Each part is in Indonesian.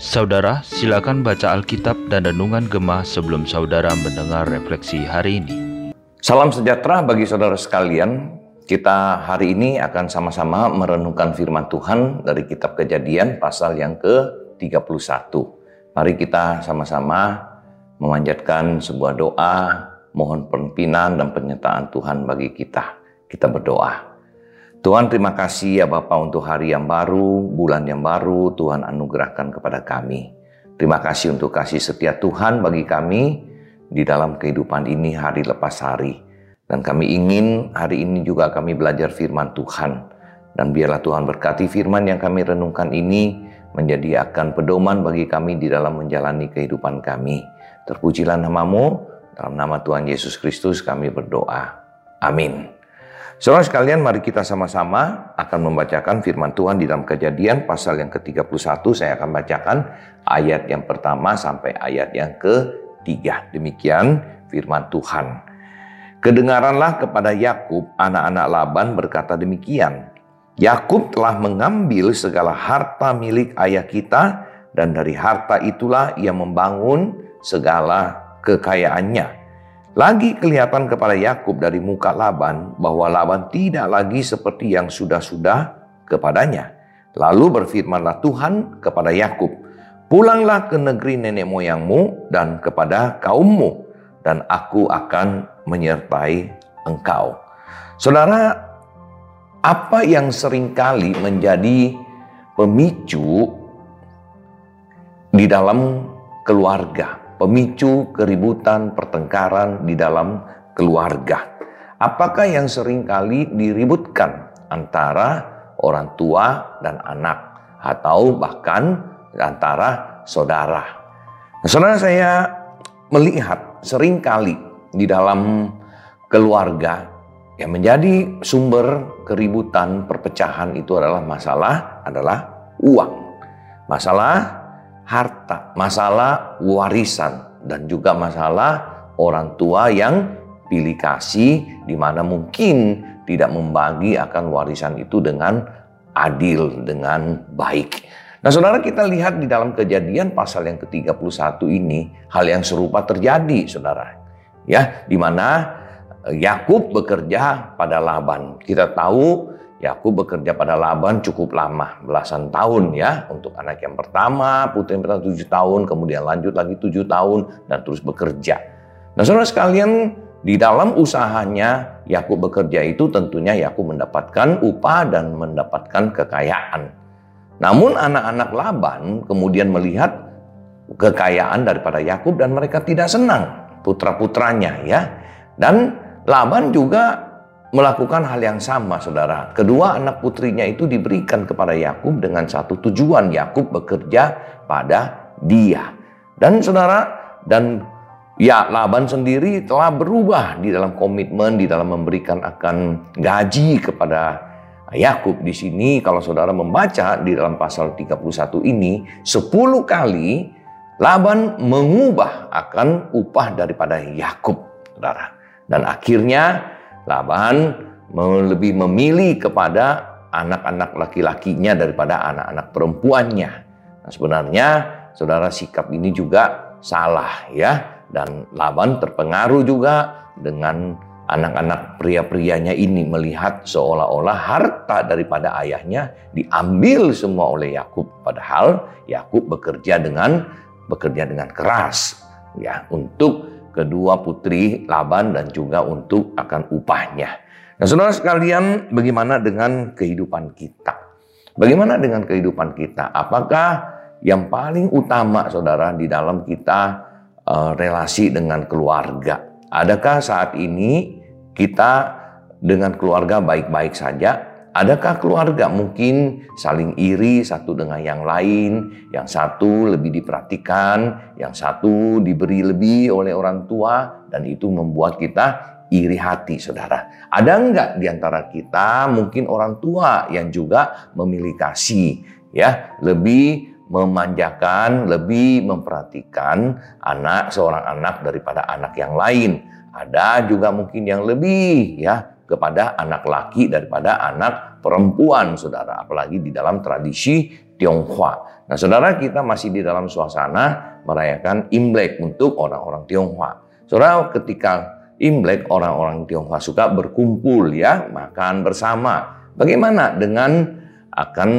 Saudara, silakan baca Alkitab dan Renungan Gemah sebelum saudara mendengar refleksi hari ini. Salam sejahtera bagi saudara sekalian. Kita hari ini akan sama-sama merenungkan firman Tuhan dari kitab Kejadian pasal yang ke-31. Mari kita sama-sama memanjatkan sebuah doa, mohon pimpinan dan penyertaan Tuhan bagi kita. Kita berdoa. Tuhan terima kasih ya Bapak untuk hari yang baru, bulan yang baru Tuhan anugerahkan kepada kami. Terima kasih untuk kasih setia Tuhan bagi kami di dalam kehidupan ini hari lepas hari. Dan kami ingin hari ini juga kami belajar firman Tuhan. Dan biarlah Tuhan berkati firman yang kami renungkan ini menjadi akan pedoman bagi kami di dalam menjalani kehidupan kami. Terpujilah namamu, dalam nama Tuhan Yesus Kristus kami berdoa. Amin. Saudara sekalian, mari kita sama-sama akan membacakan firman Tuhan di dalam kejadian pasal yang ke-31. Saya akan bacakan ayat yang pertama sampai ayat yang ketiga. Demikian firman Tuhan. Kedengaranlah kepada Yakub, anak-anak Laban berkata demikian. Yakub telah mengambil segala harta milik ayah kita dan dari harta itulah ia membangun segala kekayaannya. Lagi kelihatan kepada Yakub dari muka Laban bahwa Laban tidak lagi seperti yang sudah-sudah kepadanya. Lalu berfirmanlah Tuhan kepada Yakub, "Pulanglah ke negeri nenek moyangmu dan kepada kaummu, dan aku akan menyertai engkau. Saudara, apa yang sering kali menjadi pemicu di dalam keluarga, pemicu keributan, pertengkaran di dalam keluarga. Apakah yang sering kali diributkan antara orang tua dan anak atau bahkan antara saudara. Nah, saudara saya melihat sering kali di dalam keluarga yang menjadi sumber keributan perpecahan itu adalah masalah adalah uang, masalah harta, masalah warisan dan juga masalah orang tua yang pilih kasih di mana mungkin tidak membagi akan warisan itu dengan adil, dengan baik. Nah saudara kita lihat di dalam kejadian pasal yang ke-31 ini hal yang serupa terjadi saudara ya di mana Yakub bekerja pada Laban. Kita tahu Yakub bekerja pada Laban cukup lama, belasan tahun ya untuk anak yang pertama, putri yang pertama tujuh tahun, kemudian lanjut lagi tujuh tahun dan terus bekerja. Nah saudara sekalian di dalam usahanya Yakub bekerja itu tentunya Yakub mendapatkan upah dan mendapatkan kekayaan. Namun anak-anak Laban kemudian melihat kekayaan daripada Yakub dan mereka tidak senang putra-putranya ya. Dan Laban juga melakukan hal yang sama saudara. Kedua anak putrinya itu diberikan kepada Yakub dengan satu tujuan Yakub bekerja pada dia. Dan saudara dan ya Laban sendiri telah berubah di dalam komitmen di dalam memberikan akan gaji kepada Yakub di sini kalau saudara membaca di dalam pasal 31 ini 10 kali Laban mengubah akan upah daripada Yakub, saudara. Dan akhirnya Laban lebih memilih kepada anak-anak laki-lakinya daripada anak-anak perempuannya. Nah, sebenarnya saudara sikap ini juga salah ya. Dan Laban terpengaruh juga dengan anak-anak pria-prianya ini melihat seolah-olah harta daripada ayahnya diambil semua oleh Yakub padahal Yakub bekerja dengan bekerja dengan keras ya untuk kedua putri Laban dan juga untuk akan upahnya. Nah, saudara sekalian, bagaimana dengan kehidupan kita? Bagaimana dengan kehidupan kita? Apakah yang paling utama, saudara, di dalam kita uh, relasi dengan keluarga? Adakah saat ini kita dengan keluarga baik-baik saja Adakah keluarga mungkin saling iri satu dengan yang lain, yang satu lebih diperhatikan, yang satu diberi lebih oleh orang tua, dan itu membuat kita iri hati, saudara. Ada enggak di antara kita mungkin orang tua yang juga memilih kasih, ya, lebih memanjakan, lebih memperhatikan anak seorang anak daripada anak yang lain. Ada juga mungkin yang lebih ya kepada anak laki daripada anak perempuan, saudara. Apalagi di dalam tradisi Tionghoa. Nah, saudara kita masih di dalam suasana merayakan Imlek untuk orang-orang Tionghoa. Saudara, ketika Imlek orang-orang Tionghoa suka berkumpul ya, makan bersama. Bagaimana dengan akan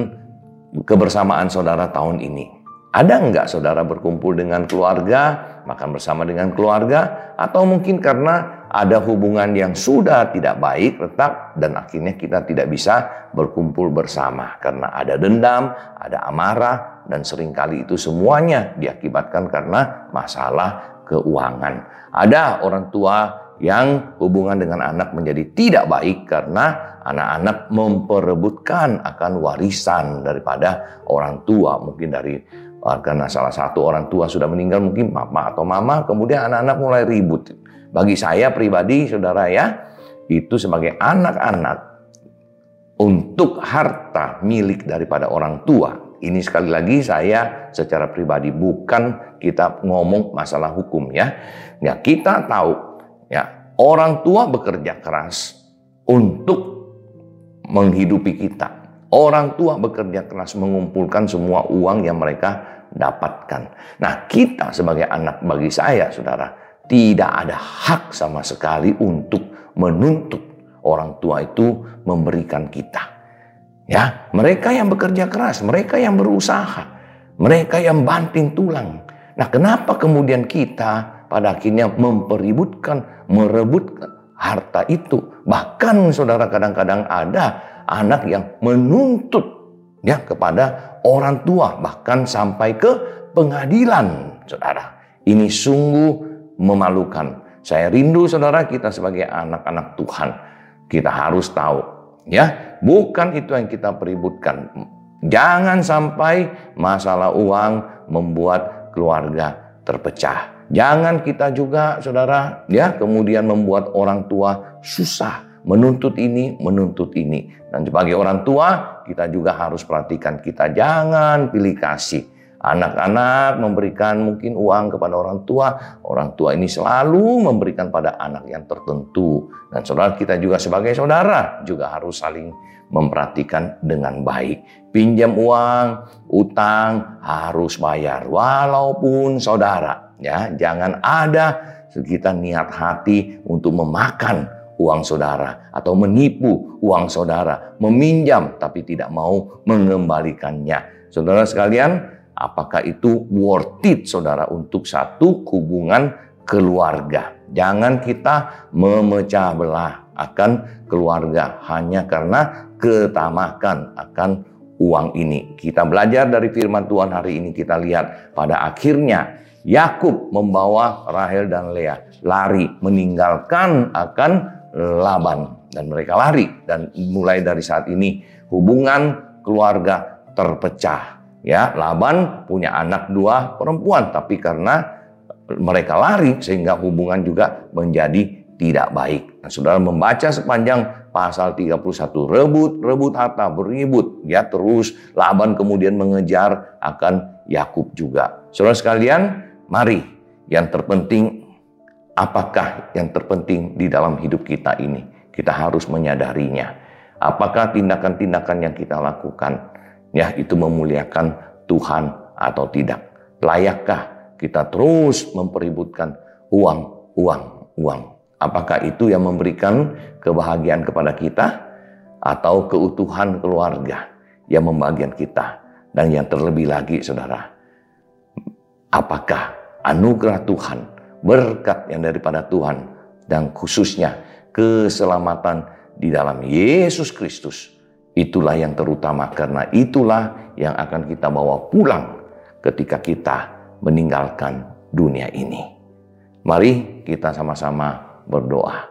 kebersamaan saudara tahun ini? Ada nggak saudara berkumpul dengan keluarga, makan bersama dengan keluarga, atau mungkin karena ada hubungan yang sudah tidak baik, retak, dan akhirnya kita tidak bisa berkumpul bersama karena ada dendam, ada amarah, dan sering kali itu semuanya diakibatkan karena masalah keuangan. Ada orang tua yang hubungan dengan anak menjadi tidak baik karena anak-anak memperebutkan akan warisan daripada orang tua, mungkin dari karena salah satu orang tua sudah meninggal mungkin papa atau mama, kemudian anak-anak mulai ribut bagi saya pribadi, saudara ya, itu sebagai anak-anak untuk harta milik daripada orang tua. Ini sekali lagi saya secara pribadi bukan kita ngomong masalah hukum ya. Ya kita tahu ya orang tua bekerja keras untuk menghidupi kita. Orang tua bekerja keras mengumpulkan semua uang yang mereka dapatkan. Nah, kita sebagai anak bagi saya, saudara, tidak ada hak sama sekali untuk menuntut orang tua itu memberikan kita. Ya, mereka yang bekerja keras, mereka yang berusaha, mereka yang banting tulang. Nah, kenapa kemudian kita pada akhirnya mempeributkan, merebutkan harta itu? Bahkan saudara kadang-kadang ada anak yang menuntut ya kepada orang tua bahkan sampai ke pengadilan, saudara. Ini sungguh memalukan. Saya rindu saudara kita sebagai anak-anak Tuhan. Kita harus tahu ya, bukan itu yang kita peributkan. Jangan sampai masalah uang membuat keluarga terpecah. Jangan kita juga saudara ya kemudian membuat orang tua susah menuntut ini, menuntut ini. Dan sebagai orang tua, kita juga harus perhatikan kita jangan pilih kasih Anak-anak memberikan mungkin uang kepada orang tua, orang tua ini selalu memberikan pada anak yang tertentu. Dan saudara kita juga sebagai saudara juga harus saling memperhatikan dengan baik. Pinjam uang, utang harus bayar walaupun saudara ya, jangan ada kita niat hati untuk memakan uang saudara atau menipu uang saudara, meminjam tapi tidak mau mengembalikannya. Saudara sekalian, Apakah itu worth it saudara untuk satu hubungan keluarga? Jangan kita memecah belah akan keluarga hanya karena ketamakan akan uang ini. Kita belajar dari firman Tuhan hari ini kita lihat pada akhirnya Yakub membawa Rahel dan Lea lari meninggalkan akan Laban dan mereka lari dan mulai dari saat ini hubungan keluarga terpecah Ya, Laban punya anak dua perempuan, tapi karena mereka lari sehingga hubungan juga menjadi tidak baik. Nah, saudara membaca sepanjang pasal 31, rebut, rebut harta, beribut. Ya, terus Laban kemudian mengejar akan Yakub juga. Saudara sekalian, mari yang terpenting apakah yang terpenting di dalam hidup kita ini? Kita harus menyadarinya. Apakah tindakan-tindakan yang kita lakukan ya itu memuliakan Tuhan atau tidak? Layakkah kita terus mempeributkan uang, uang, uang? Apakah itu yang memberikan kebahagiaan kepada kita atau keutuhan keluarga yang membagian kita? Dan yang terlebih lagi saudara, apakah anugerah Tuhan, berkat yang daripada Tuhan dan khususnya keselamatan di dalam Yesus Kristus Itulah yang terutama karena itulah yang akan kita bawa pulang ketika kita meninggalkan dunia ini. Mari kita sama-sama berdoa.